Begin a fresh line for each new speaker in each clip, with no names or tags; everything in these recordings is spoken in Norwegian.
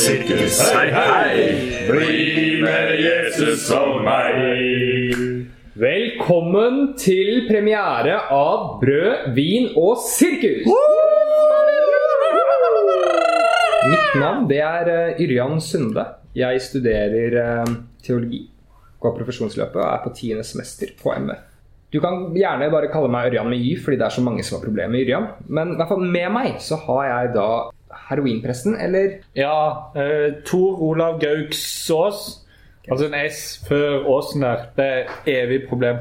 sirkus, hei, hei, bli med Jesus og meg.
Velkommen til premiere av Brød, vin og sirkus! Mitt navn det er eh, Yrjan Sunde. Jeg studerer eh, teologi. Går profesjonsløpet og er på tiende semester på MF. Du kan gjerne bare kalle meg Ørjan med Y, fordi det er så mange som har problemer med Yrjan. Men i hvert fall med meg så har jeg da heroinpresten, eller
Ja, eh, Tor Olav Gauksås. Altså en S før Åsen der. Det er evig problem.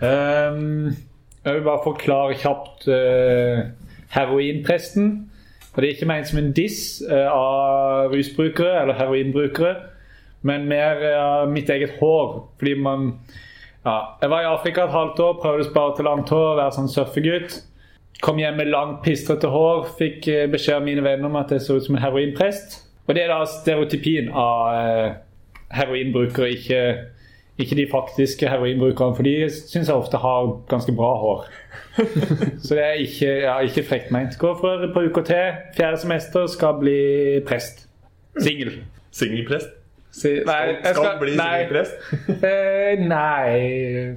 Um, jeg vil bare forklare kjapt uh, heroinpresten. Og Det er ikke ment som en diss uh, av rusbrukere eller heroinbrukere, men mer av mitt eget hår. Fordi man ja, Jeg var i Afrika et halvt år, prøvde å spare til langt hår, være sånn surfegutt. Kom hjem med langt, pistrete hår. Fikk eh, beskjed av mine venner om at jeg så ut som en heroinprest. Og det er da stereotypien av eh, heroinbrukere, ikke, ikke de faktiske heroinbrukerne. For de syns jeg ofte har ganske bra hår. Så det er ikke, ja, ikke frekt meint. Går for på UKT, fjerde semester, skal bli prest. Singel.
Singelprest?
Si, nei, skal,
Skal bli singelprest?
eh, nei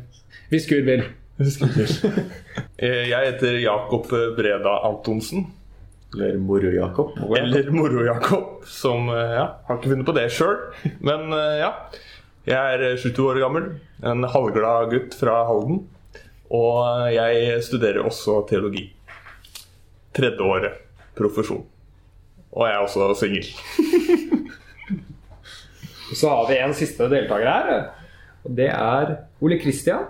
Hvis Gud vil.
Eh, Jeg heter Jakob Breda Antonsen.
Eller Moro-Jakob.
Eller Moro-Jakob, som eh, ja, har ikke funnet på det sjøl. Men eh, ja. Jeg er 22 år gammel, en halvglad gutt fra Halden. Og eh, jeg studerer også teologi. Tredje året profesjon. Og jeg er også singel.
Så har vi en siste deltaker her. Og det er Ole Kristian.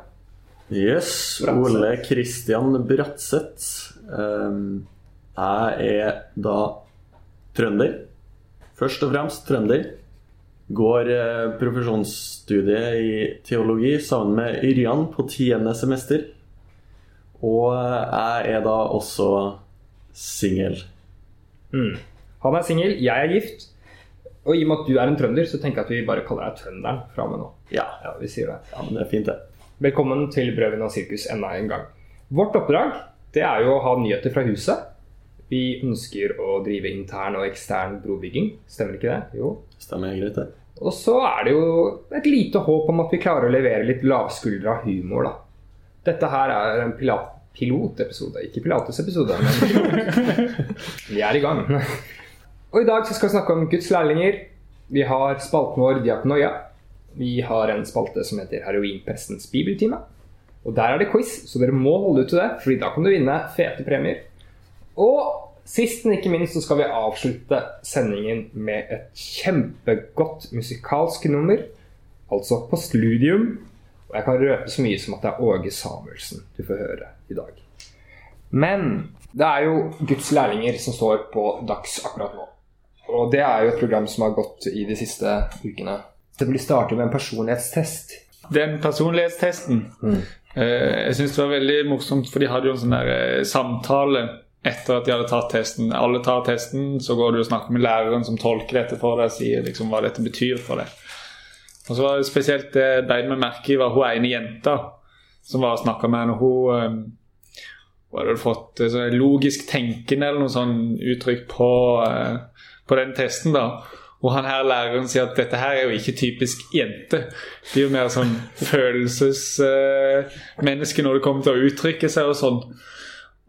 Yes, Ole Kristian Bratseth. Ehm, jeg er da trønder. Først og fremst trønder. Går eh, profesjonsstudiet i teologi sammen med Yrjan på tiende semester. Og eh, jeg er da også singel.
Han er singel, jeg er gift. Og i og med at du er en trønder, så tenker jeg at vi bare kaller deg trønderen fra og med nå.
Ja,
Ja, vi sier det.
ja, men det er fint, det.
Velkommen til Brødvin og sirkus enda en gang. Vårt oppdrag det er jo å ha nyheter fra huset. Vi ønsker å drive intern og ekstern brobygging. Stemmer ikke det? Jo.
Stemmer greit, det.
Og så er det jo et lite håp om at vi klarer å levere litt lavskuldra humor, da. Dette her er en pila- pilotepisode, ikke Pilates-episode, men vi er i gang. Og i dag så skal vi snakke om Guds lærlinger. Vi har spalten vår Diakonoia. Vi har en spalte som heter Heroinprestens bibeltime. Og der er det quiz, så dere må holde ut til det, Fordi da kan du vinne fete premier. Og sist, men ikke minst, så skal vi avslutte sendingen med et kjempegodt musikalsk nummer. Altså på studium. Og jeg kan røpe så mye som at det er Åge Samuelsen du får høre i dag. Men det er jo Guds lærlinger som står på dags akkurat nå. Og det er jo et program som har gått i de siste ukene. Det blir startet med en personlighetstest.
Den personlighetstesten eh, Jeg syns det var veldig morsomt, for de hadde jo en sånn der eh, samtale etter at de hadde tatt testen. Alle tar testen, så går du og snakker med læreren som tolker dette for deg, og sier liksom hva dette betyr for deg. Og så var det spesielt det beit meg merke i, var hun ene jenta som var og snakka med henne. Hun eh, hun hadde fått sånn logisk tenkende eller noe sånn uttrykk på, på den testen. da. Og han her læreren sier at dette her er jo ikke typisk jente. De er jo mer sånn følelsesmennesker når det kommer til å uttrykke seg og sånn.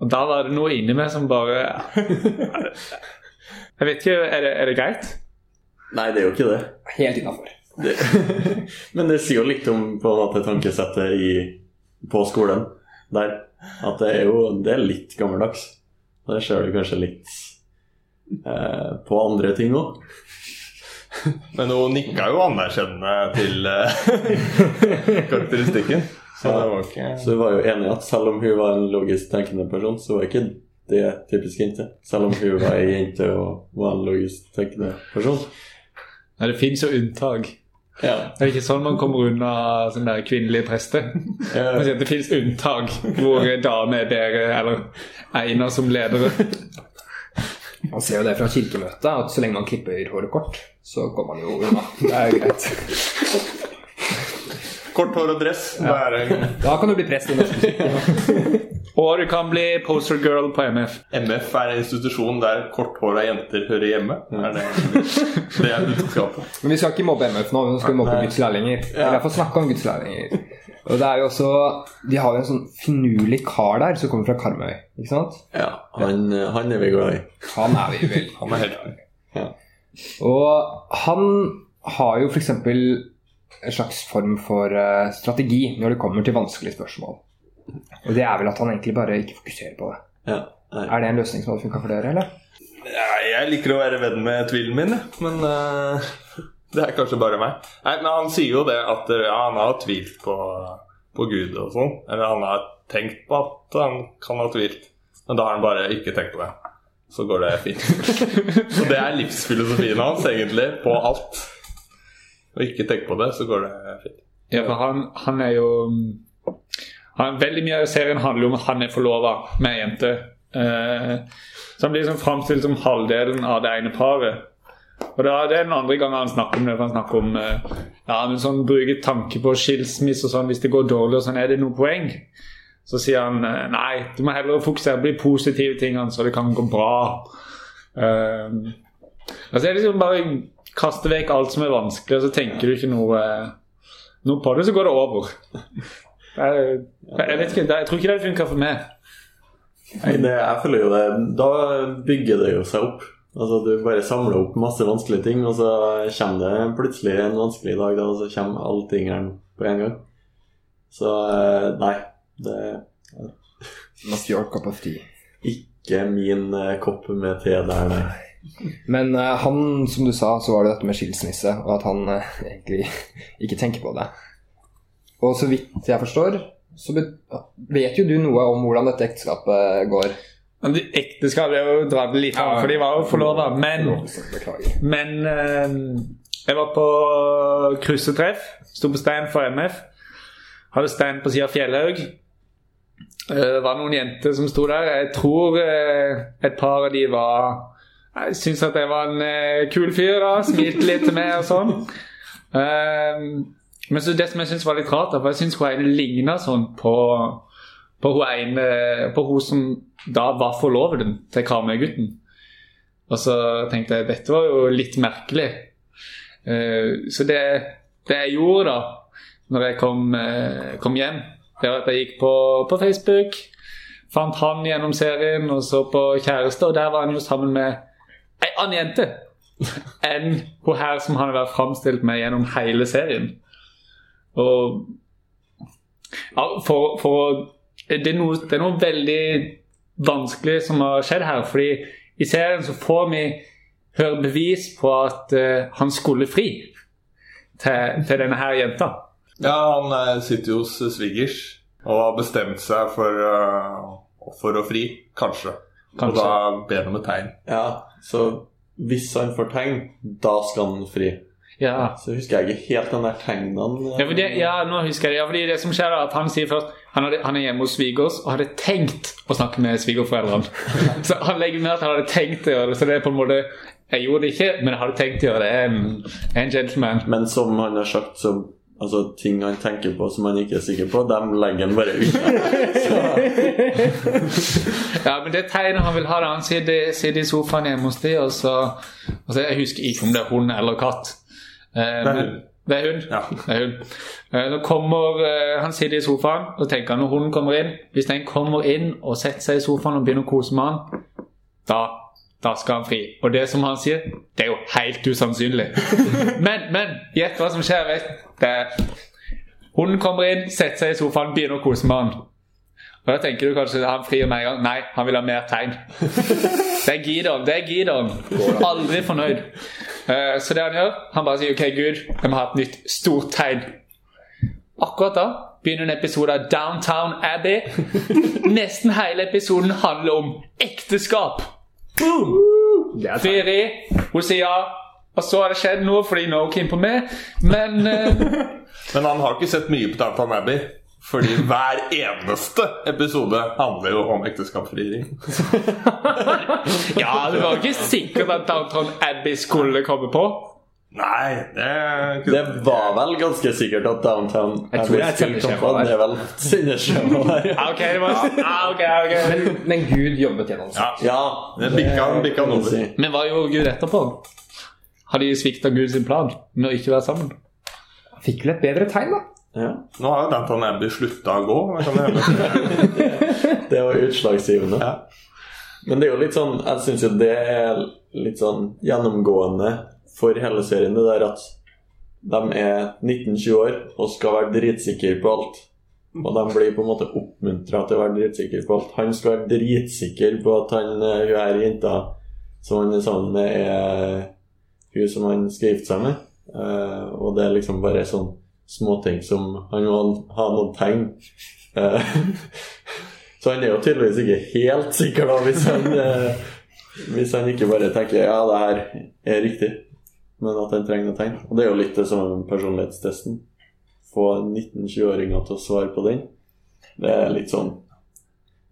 Og da var det noe inni meg som bare Jeg vet ikke, er det, er det greit?
Nei, det er jo ikke det.
Helt innafor.
Men det sier jo litt om på en måte tankesettet i, på skolen der. At det er jo det er litt gammeldags. Og det ser du kanskje litt eh, på andre ting òg.
Men hun nikka jo anerkjennende til eh, karakteristikken. Så det var ikke
Så hun var jo enige at selv om hun var en logisk tenkende person, så var ikke det typisk jente. Selv om hun var ei jente og var en logisk tenkende person.
Nei, det fins jo unntak.
Ja.
Det er ikke sånn man kommer unna sånne der kvinnelige prester.
Ja.
Det finnes unntak hvor damer er bedre eller egnet som ledere.
Man ser jo det fra kirkemøtet, at så lenge man klipper håret kort, så går man jo unna. Det er jo greit.
Kort hår og dress. En
Da kan du bli prest i norsk musikk.
Og du kan bli poster girl på MF.
MF er en institusjon der kort hår jenter hører hjemme. Er det, det er budskapet.
Men vi skal ikke mobbe MF nå, vi skal mobbe gudslærlinger. Ja. Eller i snakke om gudslærlinger. Og det er jo også De har jo en sånn finurlig kar der som kommer fra Karmøy. Ikke sant?
ja. Han, han er vi glad i.
Han er vi vel.
Han er helten.
Ja.
Og han har jo f.eks. en slags form for eh, strategi når det kommer til vanskelige spørsmål. Og det er vel at han egentlig bare ikke fokuserer på det.
Ja.
Er det en løsning som hadde funka for dere, eller?
Ja, jeg liker å være venn med tvilen min, men uh, det er kanskje bare meg. Nei, men Han sier jo det at eh, ja, han har tvilt på, på Gud og sånn. Eller han har tenkt på at han kan ha tvilt, men da har han bare ikke tenkt på det. Så går det fint. Så det er livsfilosofien hans, egentlig, på alt. Og ikke tenke på det, så går det fint.
Ja, for han, han er jo han, Veldig mye av serien handler om at han er forlova med ei jente. Eh, så han blir liksom framstilt som halvdelen av det ene paret. Og da, Det er den andre gangen han snakker om det. Han snakker om eh, ja, men sånn, bruke tanke på skilsmisse og sånn hvis det går dårlig. og sånn, Er det noe poeng? Så sier han eh, nei, du må heller fokusere på de positive tingene, så det kan gå bra. Uh, altså er liksom bare kaste vekk alt som er vanskelig, og så tenker du ikke noe, noe på det, så går det over. Jeg, jeg vet ikke, jeg tror ikke det funker for meg.
Nei, det, jeg føler jo det Da bygger det jo seg opp. Altså Du bare samler opp masse vanskelige ting, og så kommer det plutselig en vanskelig dag, da, og så kommer alle tingene på en gang. Så eh, nei. Det er
Not your cup of tea.
ikke min eh, kopp med te der, nei.
Men uh, han, som du sa, så var det dette med skilsmisse, og at han uh, egentlig ikke tenker på det. Og så vidt jeg forstår, så vet jo du noe om hvordan dette ekteskapet går.
Men de Ekteskapet er jo dratt litt an, for de var jo forlova. Men, men eh, jeg var på kryssetreff. Sto på stein for MF. Hadde stein på sida av Fjellhaug. Eh, Det var noen jenter som sto der. Jeg tror eh, et par av de var Jeg syns at jeg var en kul fyr. da, Smilte litt til meg og sånn. Men så det som jeg syns var litt rart, da, for jeg syns hun ene ligna sånn på på hun ene På hun som da var forloveden til Karmøy-gutten. Og så tenkte jeg dette var jo litt merkelig. Eh, så det, det jeg gjorde da når jeg kom, eh, kom hjem, det var at jeg gikk på, på Facebook, fant han gjennom serien og så på kjæreste, og der var han jo sammen med ei annen jente enn hun her som han har vært framstilt med gjennom hele serien. Og ja, for, for det, er noe, det er noe veldig vanskelig som har skjedd her. fordi i serien så får vi høre bevis på at uh, han skulle fri til, til denne her jenta.
Ja, han eh, sitter jo hos svigers og har bestemt seg for, uh, for å fri. Kanskje.
Kanskje.
Og da ber han om et tegn.
Ja, så hvis han får tegn, da skal han fri.
Ja.
Så husker jeg ikke helt den der tegnene.
Ja, fordi, ja, nå husker jeg det. Ja, fordi det som skjer er at Han sier først han, hadde, han er hjemme hos svigers og hadde tenkt å snakke med svigerforeldrene. Så han legger med at han hadde tenkt å gjøre det. Så det er på en måte Jeg gjorde det ikke, men jeg hadde tenkt å gjøre det. Jeg er en, en gentleman.
Men som han har sagt, så altså, ting han tenker på som han ikke er sikker på, dem legger han bare unna.
Ja, men det tegnet han vil ha, det, han sitter, sitter i sofaen hjemme hos de, og så, og så Jeg husker ikke om det er hund eller katt. Eh,
er hund.
Det er hund.
Ja.
Det er hund. Eh, så kommer, eh, han sitter i sofaen og tenker når hunden kommer inn Hvis den kommer inn og setter seg i sofaen og begynner å kose med han, da, da skal han fri. Og det som han sier, det er jo helt usannsynlig. men, men gjett hva som skjer. Vet. Det hunden kommer inn, setter seg i sofaen, begynner å kose med han. Og Da tenker du kanskje han frier med en gang. Nei, han vil ha mer tegn. Det er Gideon. Det er Gideon. Aldri fornøyd. Eh, så det han gjør, han bare sier OK, Gud, jeg må ha et nytt stort tegn. Akkurat da begynner en episode av Downtown Abbey. Nesten hele episoden handler om ekteskap. Boom!
Det.
Firi, hun sier ja, Og så har det skjedd noe fordi nå er på meg. Men uh...
Men han har ikke sett mye på Downtown Abbey. Fordi hver eneste episode handler jo om ekteskapsfrigjøring.
Ja, det var ikke sikkert at Downton Abbey skulle komme på.
Nei, det
Det var vel ganske sikkert at Downtown
Jeg tror det er sendeskjema der.
Det er vel sendeskjema der.
Ja, ok, det var, ja, ok, ok.
Men, men Gud jobbet gjennom seg.
Ja.
Ja,
Det bikka-
man
over.
Men hva gjorde Gud etterpå? Har de svikta Guds plan med å ikke være sammen?
Fikk vel et bedre tegn, da.
Ja,
Nå har jo Danton Abbey slutta å gå. det
var utslagsgivende.
Ja.
Men det er jo litt sånn Jeg syns jo det er litt sånn gjennomgående for hele serien, det der at de er 19-20 år og skal være dritsikre på alt. Og de blir på en måte oppmuntra til å være dritsikre på alt. Han skal være dritsikker på at han, eh, hun her jenta som han er sammen med, er hun som han skal gifte seg med. Eh, og det er liksom bare sånn småting som Han må ha noen tegn. Eh, så han er jo tydeligvis ikke helt sikker, da, hvis han, eh, hvis han ikke bare tenker ja, det her er riktig, men at han trenger noen tegn. Og det er jo litt det med personlighetstesten. Få 19-20-åringer til å svare på den. Det er litt sånn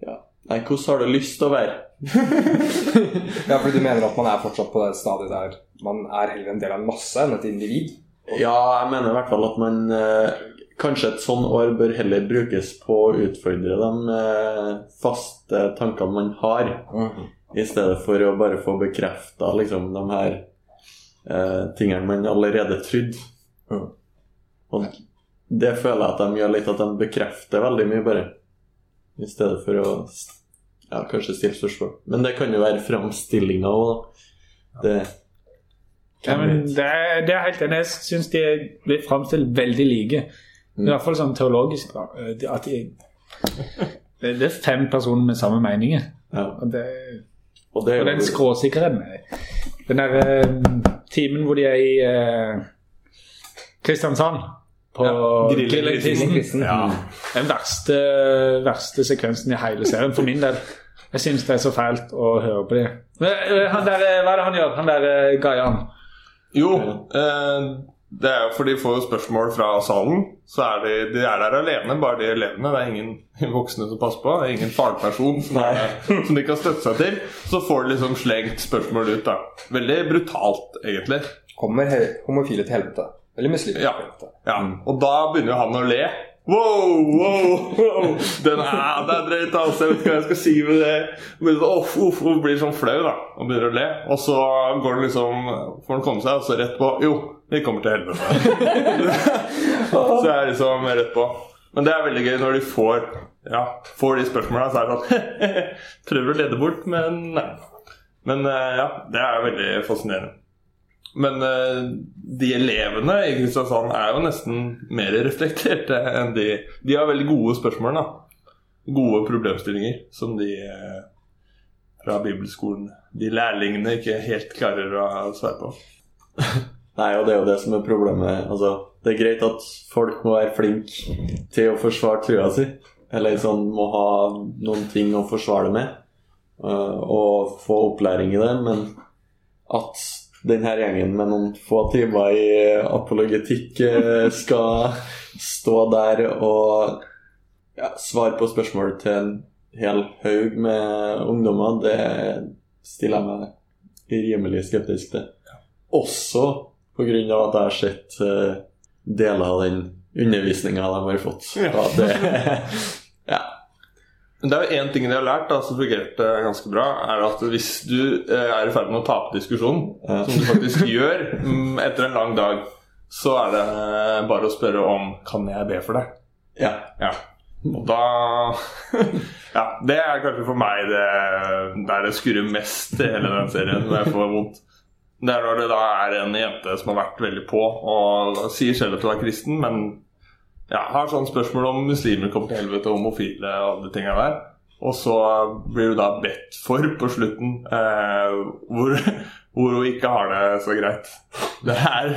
Ja, nei, hvordan har du lyst til å være?
Ja, fordi du mener at man er fortsatt på det stadiet der man er heller en del av en masse enn et individ?
Ja, jeg mener i hvert fall at man eh, Kanskje et sånn år bør heller brukes på å utfordre de eh, faste tankene man har, i stedet for å bare få bekrefta liksom, de her eh, tingene man allerede trodde.
Mm.
Og det føler jeg at de gjør litt, at de bekrefter veldig mye, bare. I stedet for å ja, kanskje stille spørsmål. Men det kan jo være framstillinga òg, da. Det
Ja, men det, er, det er helt enig. Jeg syns de blir framstilt veldig like. I hvert fall sånn teologisk. Eh, At de, det er fem personer med samme meninger.
ja.
Og, det,
Og det
og den skråsikkerheten Den der eh, timen hvor de er i eh, Kristiansand på
Ja, Kristen.
Kristen.
Ja.
Den verste, verste sekvensen i hele serien for min del. Jeg syns det er så fælt å høre på det. Han der, eh, hva er det han gjør, han der Gayan?
Jo, eh, det er jo for de får spørsmål fra salen. Så er de, de er der alene, bare de elevene. Det er ingen voksne som passer på. Det er ingen fagperson som, er, som de kan støtte seg til. Så får de liksom slengt spørsmål ut. da Veldig brutalt, egentlig.
Kommer homofile til helvete? Eller muslimer
Ja.
til helvete?
Ja, Og da begynner jo han å le. Wow, wow, wow. Den er, det er drøyt, altså. Jeg vet ikke hva jeg skal si med det. Men off, off, uff, blir sånn flau da og begynner å le. Og så går den liksom får den komme seg, og så rett på Jo, vi kommer til helvete. så jeg er liksom rett på. Men det er veldig gøy når de får, ja, får de spørsmåla, så er det sånn Prøver å lede bort, men nei. Men eh, ja, det er veldig fascinerende. Men eh, de elevene i Kristiansand er jo nesten mer reflekterte enn de De har veldig gode spørsmål, da. Gode problemstillinger som de eh, fra bibelskolen De lærlingene ikke helt klarer å svare på.
Nei, og det er jo det som er problemet. Altså, det er greit at folk må være flinke til å forsvare trua si. Eller sånn må ha noen ting å forsvare det med. øh, og få opplæring i det. Men at denne gjengen med noen få timer i apologetikk øh, skal stå der og ja, svare på spørsmål til en hel haug med ungdommer, det stiller jeg meg rimelig skeptisk til. Også pga. at jeg har sett eh, deler av den undervisninga de har fått.
Ja.
Det,
det er jo én ting de har lært da, som fungerte ganske bra, er at hvis du eh, er i ferd med å tape diskusjonen,
Ja.
som du faktisk gjør mm, etter en lang dag, så er det eh, bare å spørre om Kan jeg be for deg?
ja.
Ja. Og da Ja, det er kanskje for meg det der det skurrer mest i hele den serien, når jeg får vondt. Det er når det da er en jente som har vært veldig på og sier selv at hun er kristen, men ja, har sånn spørsmål om muslimer kommer til helvete, homofile og alle de tingene der. Og så blir du da bedt for på slutten, eh, hvor, hvor hun ikke har det så greit. Det er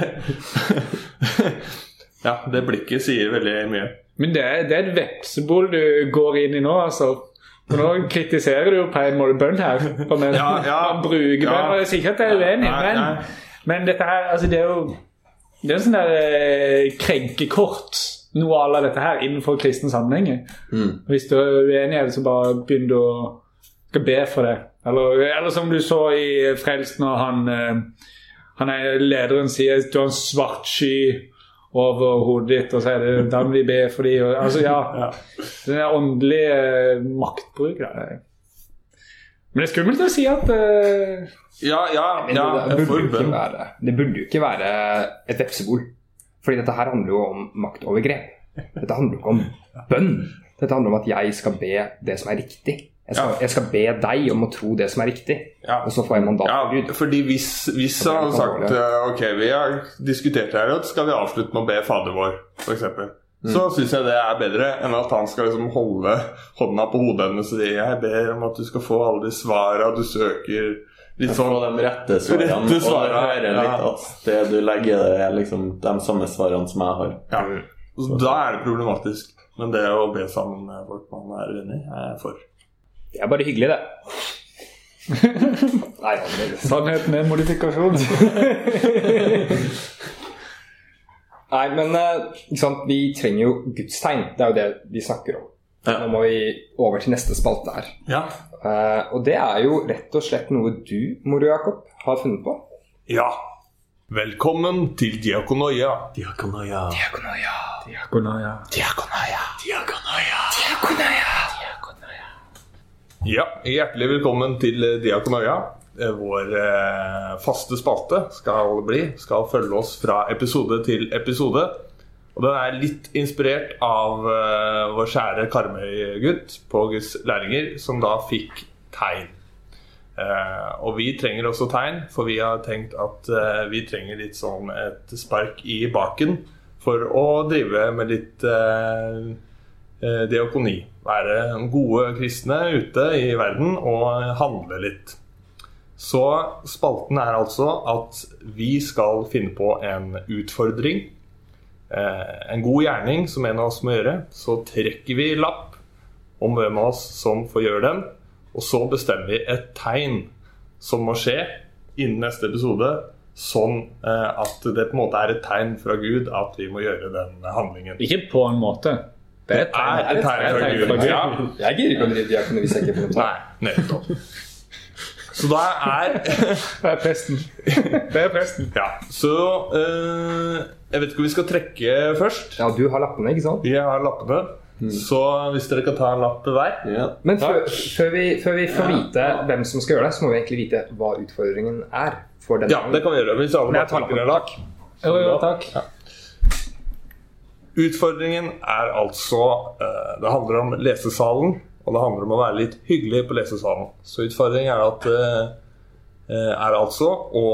Ja, det blikket sier veldig mye.
Men det er, det er et vepsebol du går inn i nå, altså. For nå kritiserer du jo på en måte men,
Ja, ja.
Bruker
Ja.
og jeg sier ikke at jeg er uenig,
ja,
men. Men dette her, altså det er jo Det er jo sånn der eh, krenkekort, noe av dette her, innenfor kristne sammenhenger.
Mm.
Hvis du er uenig, så bare begynn å skal be for det. Eller, eller som du så i Frelsen, når han, eh, han er lederen sier du har en svart sky over hodet ditt, og så er det da må vi be for de. Og, altså, ja, Den er åndelige eh, maktbruk. Da. Men det er skummelt å si at uh...
Ja, ja, ja
det, burde
får
jo ikke være, det burde jo ikke være et vepsebol. Fordi dette her handler jo om maktovergrep. Dette handler jo ikke om bønn. Dette handler om at jeg skal be det som er riktig. Jeg skal,
Ja.
jeg skal be deg om å tro det som er riktig.
Ja.
Og så får jeg mandat
Ja,
fra Gud.
fordi hvis, hvis han hadde sagt eh, Ok, vi har diskutert det her, skal vi avslutte med å be Fader vår, f.eks. Så syns jeg det er bedre enn at han skal liksom holde hånda på hodet hennes og si jeg ber om at du skal få alle de svara du søker. Litt
Få
sånn
de rette svarene.
Rette
Og
svarene,
du hører litt
ja.
at det du legger det, er liksom de samme svarene som jeg har.
ja. Så Da er det problematisk. Men det å be sammen med folk man er uenig i, er jeg for.
Det er bare hyggelig, det. Nei, det
sannheten er modifikasjon.
Nei, men eh, ikke sant? vi trenger jo gudstegn. Det er jo det vi snakker om.
Ja.
Nå må vi over til neste spalte her.
Ja.
Uh, og det er jo rett og slett noe du, Moro Jakob, har funnet på.
ja. Velkommen til Diakonoia.
Diakonoia.
Diakonoia.
Diakonoia.
Diakonoia. Diakonoia. Ja, hjertelig velkommen til eh, Diakonoia. Eh, Vår eh, faste spalte skal bli, skal følge oss fra episode til episode. Og den er litt inspirert av uh, vår kjære Karmøy-gutt på Guds lærlinger, som da fikk tegn. Uh, og vi trenger også tegn, for vi har tenkt at uh, vi trenger litt sånn et spark i baken for å drive med litt diakoni. Være gode kristne ute i verden og handle litt. Så spalten er altså at vi skal finne på en utfordring. Eh, en god gjerning som en av oss må gjøre. Så trekker vi lapp om hvem av oss som får gjøre den. Og så bestemmer vi et tegn som må skje innen neste episode. Sånn eh, at det på en måte er et tegn fra Gud at vi må gjøre den handlingen.
Ikke på en måte. Det er et tegn. fra Gud.
Jeg gidder ikke å drive diakoni hvis jeg ikke får noe
Nei, nettopp. Så da er
Det er presten. Det er presten.
Ja, så eh, Jeg vet ikke hvor vi skal trekke først.
Ja, du har lappene, ikke sant?
Vi har lappene. Så hvis dere kan ta en lapp hver
Ja.
Men før, før, vi, før vi får vite hvem som skal gjøre det, så må vi egentlig vite hva utfordringen er. For denne
Ja, det kan vi gjøre. Hvis alle
jeg tar
bare trekker en lapp.
Jo, jo, takk.
Utfordringen er altså eh, Det handler om lesesalen, og det handler om å være litt hyggelig på lesesalen. Så utfordringen er at eh, er altså å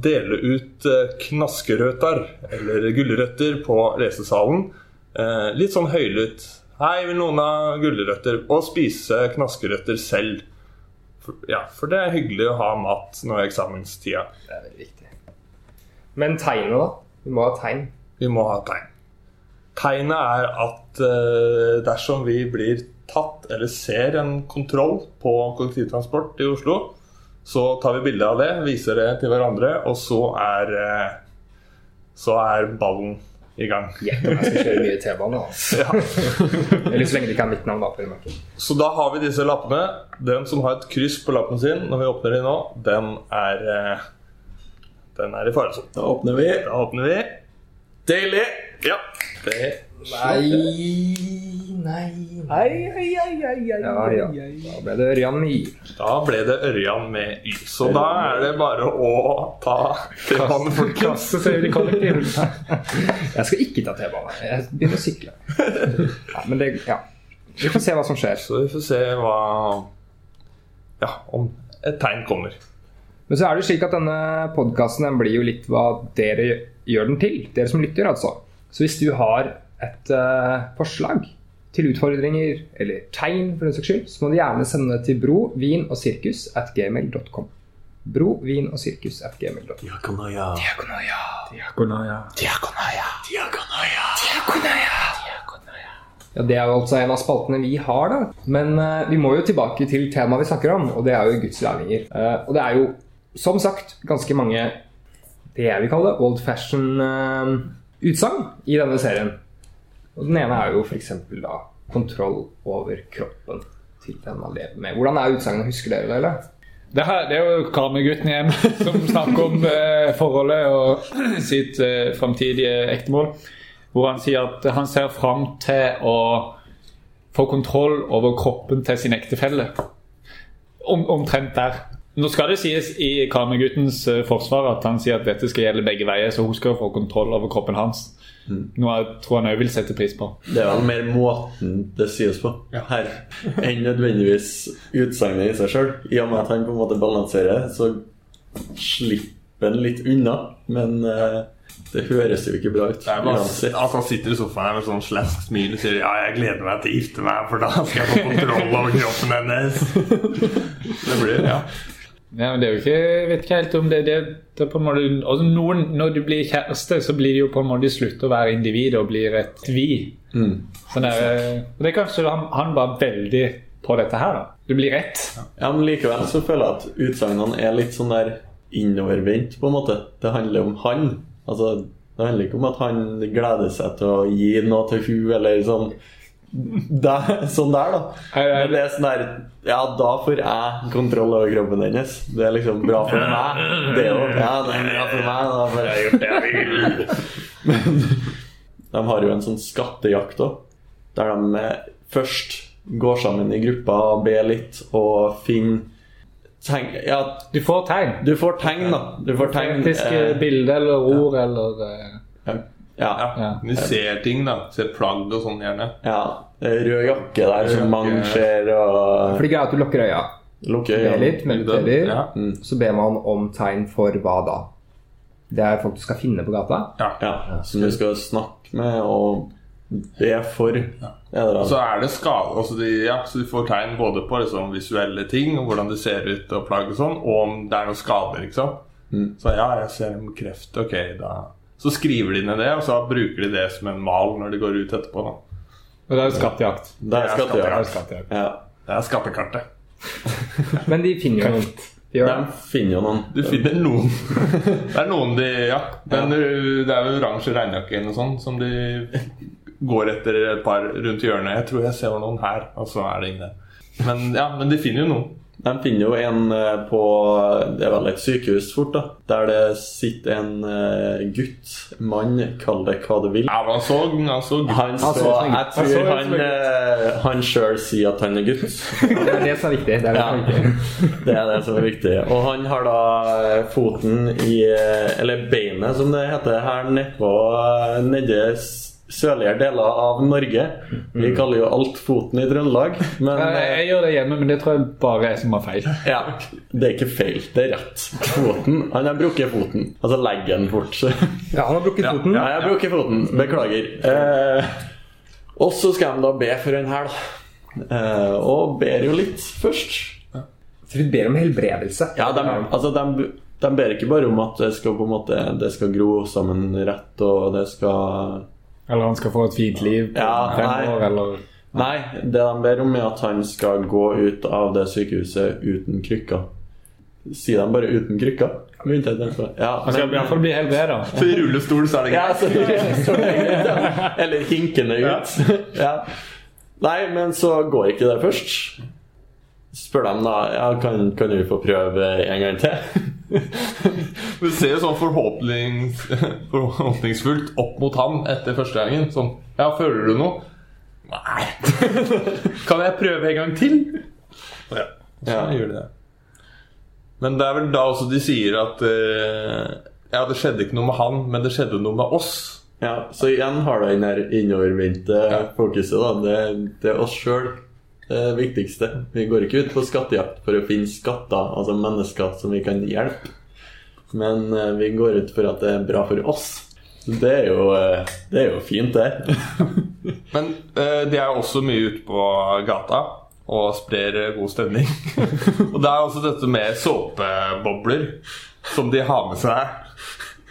dele ut eh, knaskerøtter, eller gulrøtter, på lesesalen. Eh, litt sånn høylytt. Hei, vil noen ha gulrøtter? Og spise knaskerøtter selv. For, ja, for det er hyggelig å ha mat nå i eksamenstida.
Det er veldig viktig. Men tegnet, da? Vi må ha tegn.
Vi må ha tegn. Tegnet er at eh, dersom vi blir tatt eller ser en kontroll på kollektivtransport i Oslo, så tar vi bilde av det, viser det til hverandre, og så er, eh, så er ballen i gang.
Gjett om jeg skal kjøre mye T-bane. Altså.
Ja.
Eller så lenge de ikke har mitt navn. da.
Så da har vi disse lappene. Den som har et kryss på lappen sin når vi åpner de nå, den er, eh, den er i faresonen.
Da åpner vi.
Da åpner vi. Deilig! Ja. Det
Nei, nei
Ai, ai, ai, ai, ai,
Ja, ja. Da ble det Ørjan med Y.
Da ble det Ørjan med Y. Så da er det bare å ta T-banen, folkens.
Kaste seg ut i kollektivet.
Jeg skal ikke ta T-banen. Jeg begynner å sykle. Ja, men det, ja. Vi får se hva som skjer.
Så vi får se hva Ja, om et tegn kommer.
Men så er det slik at denne podkasten blir jo litt hva dere gjør den til. Dere som lytter, altså. Så hvis du har et uh, forslag til utfordringer eller tegn, for den saks skyld, så må du gjerne sende det til bro, vin og sirkus at gmail.com. Bro, vin og sirkus at gmail.com.
Diakonaya
Diakonaya Diakonaya
Ja, Det er jo altså en av spaltene vi har, da. Men uh, vi må jo tilbake til temaet vi snakker om, og det er jo Guds lærlinger. Uh, og det er jo, som sagt, ganske mange det jeg vil kalle old fashion eh, utsagn i denne serien. Og Den ene er jo f.eks. da kontroll over kroppen til den man lever med. Hvordan er utsagnet? Husker dere det, eller?
Det, her, det er jo Karmøy-gutten igjen som snakker om eh, forholdet og sitt eh, framtidige ektemål. Hvor han sier at han ser fram til å få kontroll over kroppen til sin ektefelle. Om, omtrent der. Nå skal det sies i Karmøy-guttens eh, forsvar at han sier at dette skal gjelde begge veier, så hun skal få kontroll over kroppen hans. Noe jeg tror han òg vil sette pris på.
Det er vel mer måten det sies på her enn nødvendigvis utsagnet i seg sjøl. I og med at han på en måte balanserer, så slipper han litt unna. Men uh, det høres jo ikke bra ut.
Det er bare, altså Han sitter i sofaen her med sånn slask smil og sier Ja, jeg gleder meg til å gifte meg, for da skal jeg få kontroll over kroppen hennes. Det blir, ja.
Ja, men det er jo ikke, jeg vet ikke helt om det, det, det på en måte, altså noen, Når du blir kjæreste, så blir det jo på en måte slutt å være individ og blir et vi. Sånn der, eh, og det er kanskje han, han var veldig på dette her. da. Du blir rett.
Ja, men likevel så føler jeg at utsagnene er litt sånn der innovervendt, på en måte. Det handler om han. Altså, det handler ikke om at han gleder seg til å gi noe til hun eller sånn. Det, sånn der, da. Men det er sånn der Ja, da får jeg kontroll over kroppen hennes. Det er liksom bra for meg. Det òg. Ja, det er bra for meg. Da får jeg gjort det jeg vil. Men De har jo en sånn skattejakt òg, der de eh, først går sammen i grupper, ber litt og finner tegn Ja,
Du får tegn.
du får tegn, da. Du får tegn.
Faktisk
eh,
bilder eller ord eller eh,
ja.
Ja.
Ja.
Vi ser ting, da. Ser plagg og sånn, gjerne.
ja. Rød jakke der
Rød
som
man
ser, og
For det greia er at du lukker øya,
lukker
ber litt, mediterer,
Ja.
så ber man om tegn for hva da? Det er folk du skal finne på gata?
Ja.
Ja, som du skal snakke med og be for. Ja.
Så er det skade altså de, ja, Så de får tegn både på liksom visuelle ting, og hvordan det ser ut og plagg og sånn, og om det er noen skader. ikke sant? Så ja, jeg ser en kreft. Ok, da Så skriver de ned det, og så bruker de det som en mal når de går ut etterpå. da
Og det er jo skattejakt.
Det er
Ja,
skattejakt.
skattejakt.
Ja.
Det er skattekartet.
Men de finner jo noen. De
De finner jo noen.
Du finner noen. Det er noen de Ja. Den, Det er jo oransje regnjakke eller noe sånt som de går etter et par rundt hjørnet. Jeg tror jeg ser noen her, og så er det ingen der. Men ja, men de finner jo noen.
De finner jo en eh, på Det er vel et sykehus fort, da. Der det sitter en eh, gutt, mann, kall det hva du vil.
Ja, men han så, han så
Han så, jeg tror
Han
eh, han sjøl sier at han er gutt.
Det er det som er viktig. Det er det som er viktig.
Det er det som er viktig. Og han har da foten i Eller beinet, som det heter her nedpå nedi sørligere deler av Norge. Vi kaller jo alt foten i Trøndelag, men
Jeg, jeg gjør det hjemme, men det tror jeg bare jeg som har feil.
ja, det er ikke feil. Det er rett. Foten Han har brukket foten. Altså leggen fort.
Ja, han har brukket foten.
Ja, jeg har brukket foten. Beklager. Eh, og så skal de da be for en her. Eh, og ber jo litt først.
Så vi ber om helbredelse.
Ja, de, altså de, de ber ikke bare om at det skal på en måte Det skal gro sammen rett, og det skal
Eller han skal få et fint liv på
Ja,
fem
nei.
år, eller
Nei, det de ber om, er at han skal gå ut av det sykehuset uten krykker. Sier de bare 'uten krykker'? Ja,
Han skal i hvert fall bli helbreda.
Så i rullestol så er det greit.
ja. Eller hinkende ut. Ja. Nei, men så går ikke det først. Spør dem da ja, kan, kan vi få prøve en gang til.
Du ser jo sånn forhåpnings, forhåpningsfullt opp mot han etter første gangen. Sånn Ja, føler du noe? Nei. kan jeg prøve en gang til? Ja. Så
Ja.
gjør de det. Men det er vel da også de sier at uh, Ja, det skjedde ikke noe med han, men det skjedde noe med oss.
Ja, Så igjen har du den der innovervendte fokuset. da Det, det er oss sjøl det viktigste. Vi går ikke ut på skattejakt for å finne skatter, altså mennesker som vi kan hjelpe. Men eh, vi går ut for at det er bra for oss. Det er jo, eh, det er jo fint, det.
Men eh, de er jo også mye ute på gata og sprer eh, god stemning. og det er også dette med såpebobler som de har med seg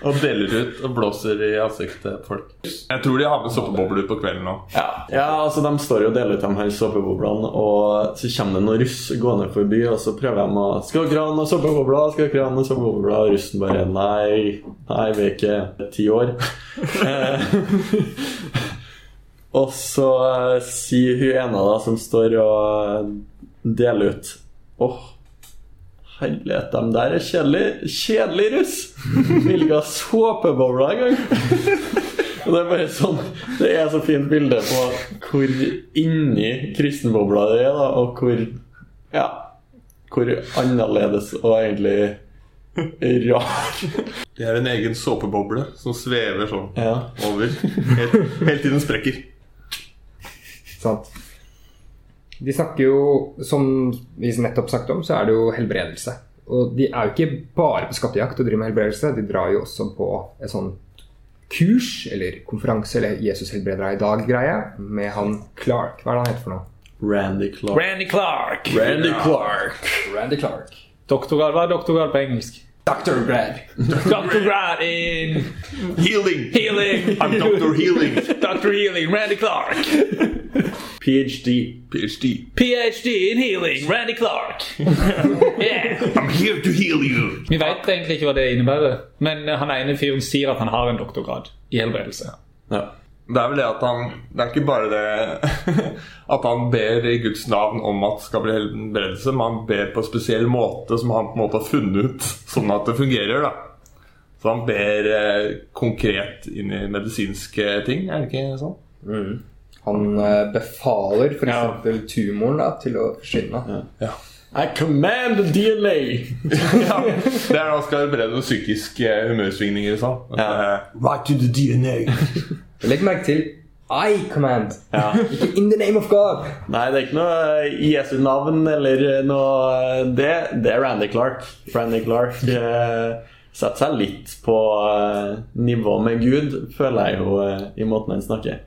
Og deler ut og blåser i ansiktet på folk. Jeg tror de har med såpebobler på kvelden nå.
Ja.
Ja, altså De står jo og deler ut de her såpeboblene, og så kommer det noen russ gående forbi, og så prøver de å Skal dere ha noen såpebobler? Skal dere ha noen såpebobler? Og russen bare Nei, nei, vi er ikke ti år. Eh, og så eh, sier hun ene da som står og deler ut Åh, herlighet, de der er kjedelig, kjedelig russ! Vil ikke ha såpebobla engang! Det er bare sånn Det er så fint bilde på hvor inni kristenbobla det er, da, og hvor Ja. Hvor annerledes og egentlig rar
Det er en egen såpeboble som svever sånn
Ja.
over. Helt, helt til den sprekker.
Sant. De snakker jo, som vi nettopp snakket om, så er det jo helbredelse. Og de er jo ikke bare på skattejakt og driver med helbredelse, de drar jo også på et sånt kurs eller konferanse eller Jesus helbreder deg i dag-greie med han Clark. Hva er det han heter for noe?
Randy Clark.
Randy Clark.
Randy Clark.
Randy Clark.
Doktorgrad. Hva er doktorgrad på engelsk?
Dr. Grad.
Doktorgrad in
Healing!
healing.
I'm Dr. Healing.
Dr. Healing, Randy Clark.
PhD.
PhD.
PhD in healing, Randy Clark. Yeah.
I'm here to heal you.
Vi vet egentlig ikke hva det innebærer, men han ene fyren sier at han har en doktorgrad i helbredelse.
Ja.
Det er vel det at han Det er ikke bare det at han ber i Guds navn om at det skal bli helbredelse, men han ber på en spesiell måte som han på en måte har funnet ut, sånn at det fungerer. da Så han ber eh, konkret inn i medisinske ting, er det ikke sånn?
Han eh, befaler f.eks.
Ja.
tumoren da, til å forsvinne.
I command the DNA!
ja, Det er han skal helbrede noen psykiske eh, humørsvingninger sånn.
Ja.
eh, Right to the DNA.
Legg merke til I command,
Ja.
ikke in the name of God.
Nei, det er ikke noe i Jesu navn eller noe Det, det er Randy Clark. Randy Clark eh, setter seg litt på eh, nivå med Gud, føler jeg jo, eh, i måten han snakker.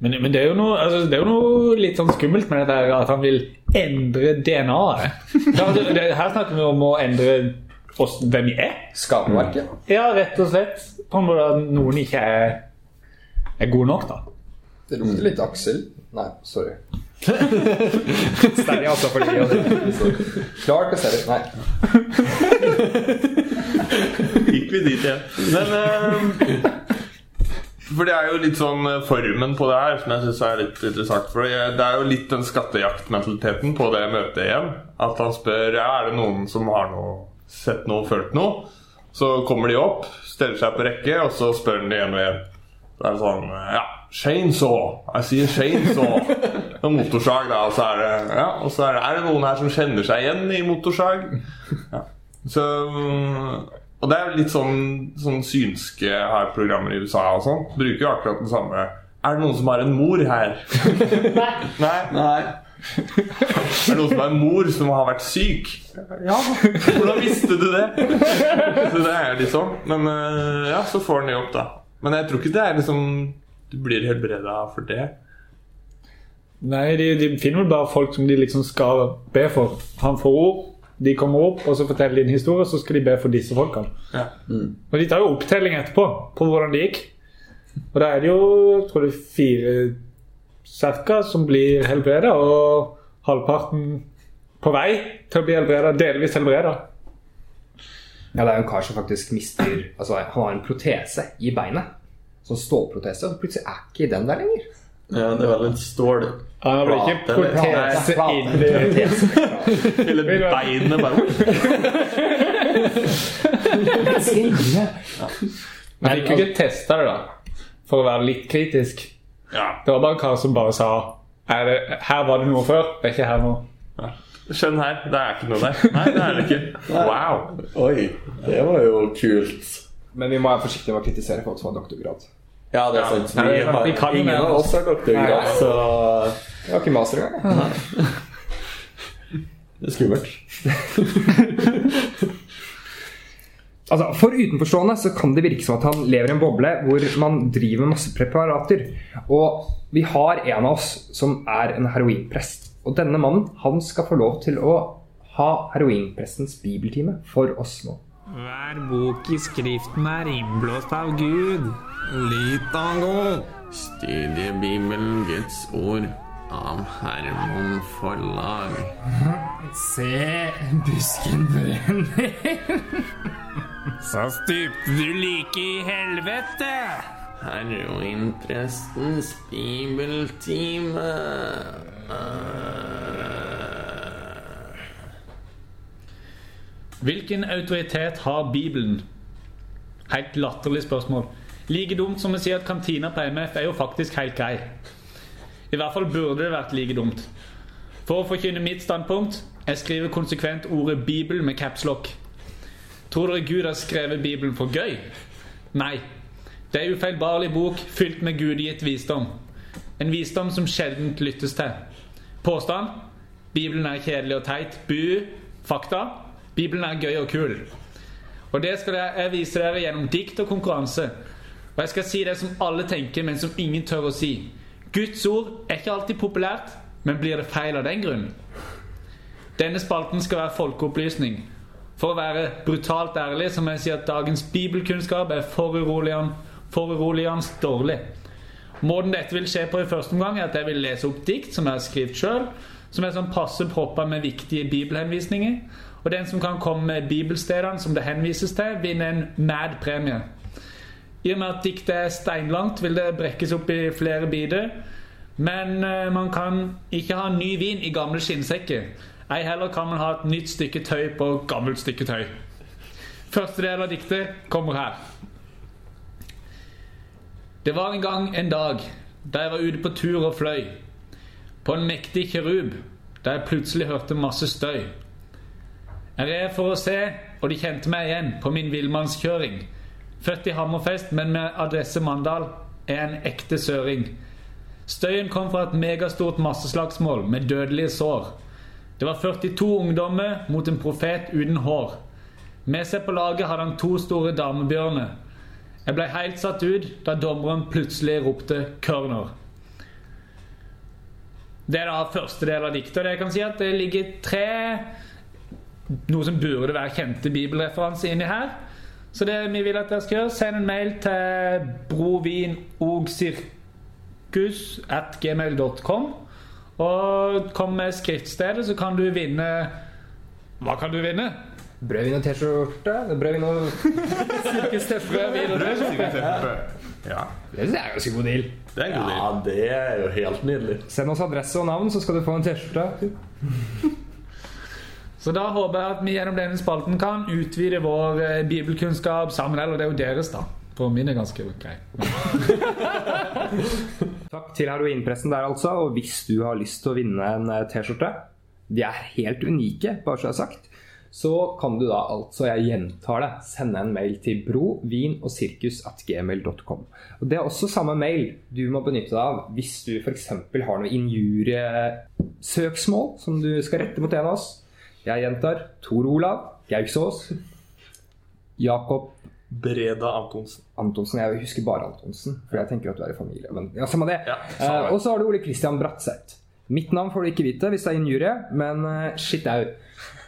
Men, men det, er jo noe, altså, det er jo noe litt sånn skummelt med dette at han vil endre DNA-et. Ja, altså, det- Her snakker vi om å endre oss, hvem vi er.
Skaperverket.
Ja, rett og slett. På en måte at noen ikke er, er gode nok, da.
Det lukter litt Aksel. Nei, sorry. Sterry, altså, for livet. Clark og Sterry. Nei.
Gikk vi dit igjen. Men eh, For det er jo litt sånn eh, formen på det her som jeg syns er litt interessant. For det det er jo litt den skattejaktmentaliteten på det møtet igjen. At han spør er det noen som har noe, sett noe, følt noe. Så kommer de opp, steller seg på rekke, og så spør han de igjen og igjen. Så er det sånn Ja, chainsaw. Jeg sier chainsaw. Og motorsag, da. Og så er det Ja, og så er det Er det noen her som kjenner seg igjen i motorsag? Ja. Så Og det er jo litt sånn, sånn synske her programmer i USA og sånn. Bruker jo akkurat den samme Er det noen som har en mor her? Nei.
Nei.
Er det noen som har en mor som har vært syk? Ja. Hvordan visste du det? Så det er litt sånn. Men øh, ja, så får han jobb, da. Men jeg tror ikke det er liksom Du blir helbreda for det.
Nei, de, de finner vel bare folk som de liksom skal be for. Han får ord, de kommer opp, og så forteller de en historie, så skal de be for disse folkene.
Ja.
Og de tar jo opptelling etterpå på hvordan det gikk. Og da er det jo jeg tror det er fire ca. som blir helbreda, og halvparten på vei til å bli helbreda, delvis helbreda.
Ja, det er jo en kar som faktisk mister Altså, han har en protese i beinet. Sånn stålprotese, og plutselig er ikke den der lenger.
Ja, det er vel en stål
Han det blir ikke protese inn
i.
Hele beinet bare
Men fikk jo ikke testa det, da. For å være litt kritisk. Det var bare en kar som bare sa er det, Her var det noe før, det er ikke her nå.
Skjønn her. Det er ikke noe der. Nei, det er det ikke. Wow.
Oi, det var jo kult.
Men vi må være forsiktige med å kritisere folk som har doktorgrad.
Ja, det er sant. Vi har,
Vi kan
ingen av
oss.
har doktorgrad, så
Vi har ikke master engang.
det er skummelt.
Altså, For utenforstående så kan det virke som at han lever i en boble hvor man driver med masse preparater. Og vi har en av oss som er en heroinprest. Og denne mannen han skal få lov til å ha heroinprestens bibeltime for oss nå.
Hver bok i Skriften er innblåst av Gud.
Litago. Studiebibelen Guds ord av Hermon Forlag.
Se, busken brenner. Så stupte du like i helvete.
Heroinprestens bibeltime.
Hvilken autoritet har Bibelen? Helt latterlig spørsmål. Like dumt som å si at kantina på MF er jo faktisk helt grei. I hvert fall burde det vært like dumt. For å forkynne mitt standpunkt jeg skriver konsekvent ordet 'Bibel' med capslock. Tror dere Gud har skrevet Bibelen for gøy? Nei. Det er ufeilbarlig bok fylt med gudgitt visdom. En visdom som sjelden lyttes til. Påstand? Bibelen er kjedelig og teit. Bu? Fakta? Bibelen er gøy og kul. Og det skal jeg vise dere gjennom dikt og konkurranse. Og jeg skal si det som alle tenker, men som ingen tør å si. Guds ord er ikke alltid populært, men blir det feil av den grunn? Denne spalten skal være folkeopplysning. For å være brutalt ærlig så må jeg si at dagens bibelkunnskap er foruroligende, dårlig. Måten dette vil skje på i første omgang, er at jeg vil lese opp dikt som jeg har skrevet sjøl, som er sånn passe proppa med viktige bibelhenvisninger. Og den som kan komme med bibelstedene som det henvises til, vinner en mad premie. I og med at diktet er steinlangt, vil det brekkes opp i flere biter. Men eh, man kan ikke ha ny vin i gamle skinnsekker. Ei heller kan man ha et nytt stykke tøy på gammelt stykke tøy. Første del av diktet kommer her. Det var en gang en dag da jeg var ute på tur og fløy. På en mektig kirub da jeg plutselig hørte masse støy. Jeg red for å se, og de kjente meg igjen på min villmannskjøring. Født i Hammerfest, men med adresse Mandal, er en ekte søring. Støyen kom fra et megastort masseslagsmål med dødelige sår. Det var 42 ungdommer mot en profet uten hår. Med seg på laget hadde han to store damebjørner. Jeg ble helt satt ut da dommeren plutselig ropte 'corner'. Det er da første del av diktet. Det si det ligger tre noe som burde være kjente bibelreferanser inni her. Så det vi vil at dere skal gjøre, send en mail til brovinosirkus at gmail.com. Og kom med skriftstedet, så kan du vinne Hva kan du vinne?
Brødvin og T-skjorte. Brødvin og sirkus-T-skjorte.
Ja,
Det er ganske god deal.
det er en god deal.
Ja, det er jo helt nydelig.
Send oss adresse og navn, så skal du få en T-skjorte.
Så da håper jeg at vi gjennom denne spalten kan utvide vår eh, bibelkunnskap sammen. Eller det er jo deres, da. For min er ganske grei.
Takk til heroinpressen der, altså. Og hvis du har lyst til å vinne en eh, T-skjorte De er helt unike, bare så jeg har sagt. Så kan du da altså, jeg gjentar det, sende en mail til brovin og sirkus at gmail.com. Og Det er også samme mail du må benytte deg av hvis du f.eks. har noe injuriesøksmål som du skal rette mot en av oss. Jeg gjentar Tor Olav Gauksås. Jakob
Breda Antonsen.
Antonsen. Jeg husker bare Antonsen, for jeg tenker at du er i familie. Men ja, samme det.
Ja,
Eh, og så har du Ole Kristian Bratseth. Mitt navn får du ikke vite hvis det er injurie, men uh, shit au.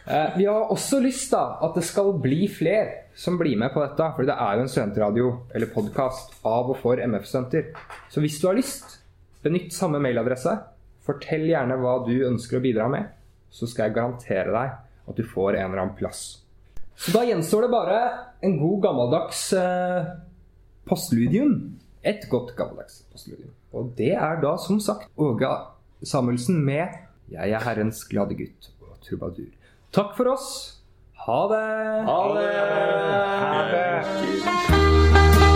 Eh, vi har også lyst da at det skal bli flere som blir med på dette. For det er jo en studentradio eller podkast av og for MF-studenter. Så hvis du har lyst, benytt samme mailadresse. Fortell gjerne hva du ønsker å bidra med, så skal jeg garantere deg at du får en eller annen plass. Så da gjenstår det bare en god gammeldags eh, postludium. Et godt gammeldags postludium. Og det er da som sagt Åge Samuelsen med 'Jeg er Herrens glade gutt og trubadur'. Takk for oss. Ha det.
Ha det!
Ha det.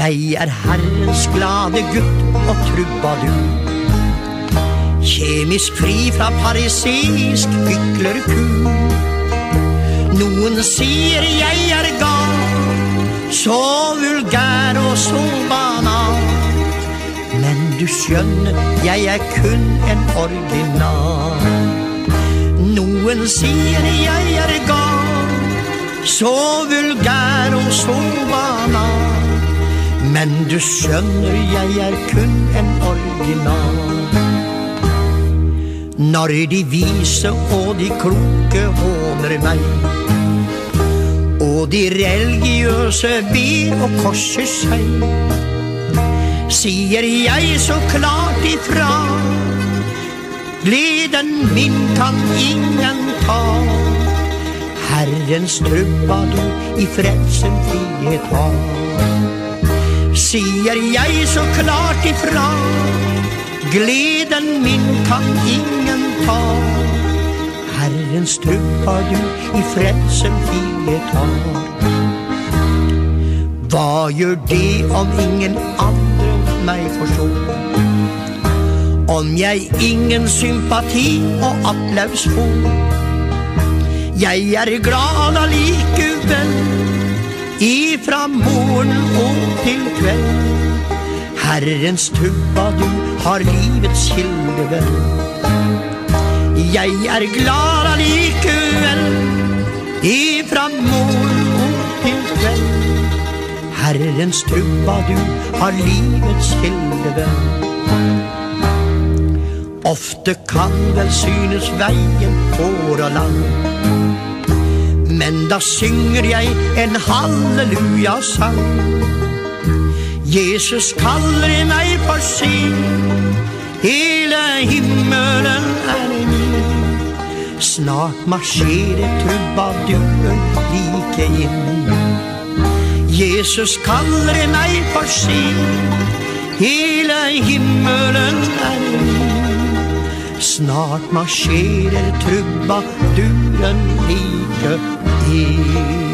Jeg er Herrens glade gutt og trubadur. Kjemisk fri fra parisisk hyklerkur. Noen sier jeg er gal, så vulgær og så banal. Men du skjønner, jeg er kun en original. Noen sier jeg er gal, så vulgær og så banal. Men du skjønner, jeg er kun en original. Når de vise og de kloke håner meg. Og de religiøse ber og korser seg. Sier jeg så klart ifra. Gleden min kan ingen ta. Herrens trubadur i frelsen frihet har. Sier jeg så klart ifra. Gleden min kan ingen ta. Herrens trubadur i frelsen frihet har. Hva gjør det om ingen andre meg forstår? Om jeg ingen sympati og applaus får? Jeg er glad allikevel, ifra morgen og til kveld. Herrens trubadur har livets kilde vel. Jeg er glad allikevel, ifra morgen og til kveld. Herrens trubadur har livets kilde vel. Ofte kan vel synes veien hår og lang. Men da synger jeg en halleluja-sang. Jesus kaller meg for sin, hele himmelen er min. Snart marsjerer trubaduren like inn. Jesus kaller meg for sin, hele himmelen er min. Snart marsjerer trubaduren like inn. Gedanke.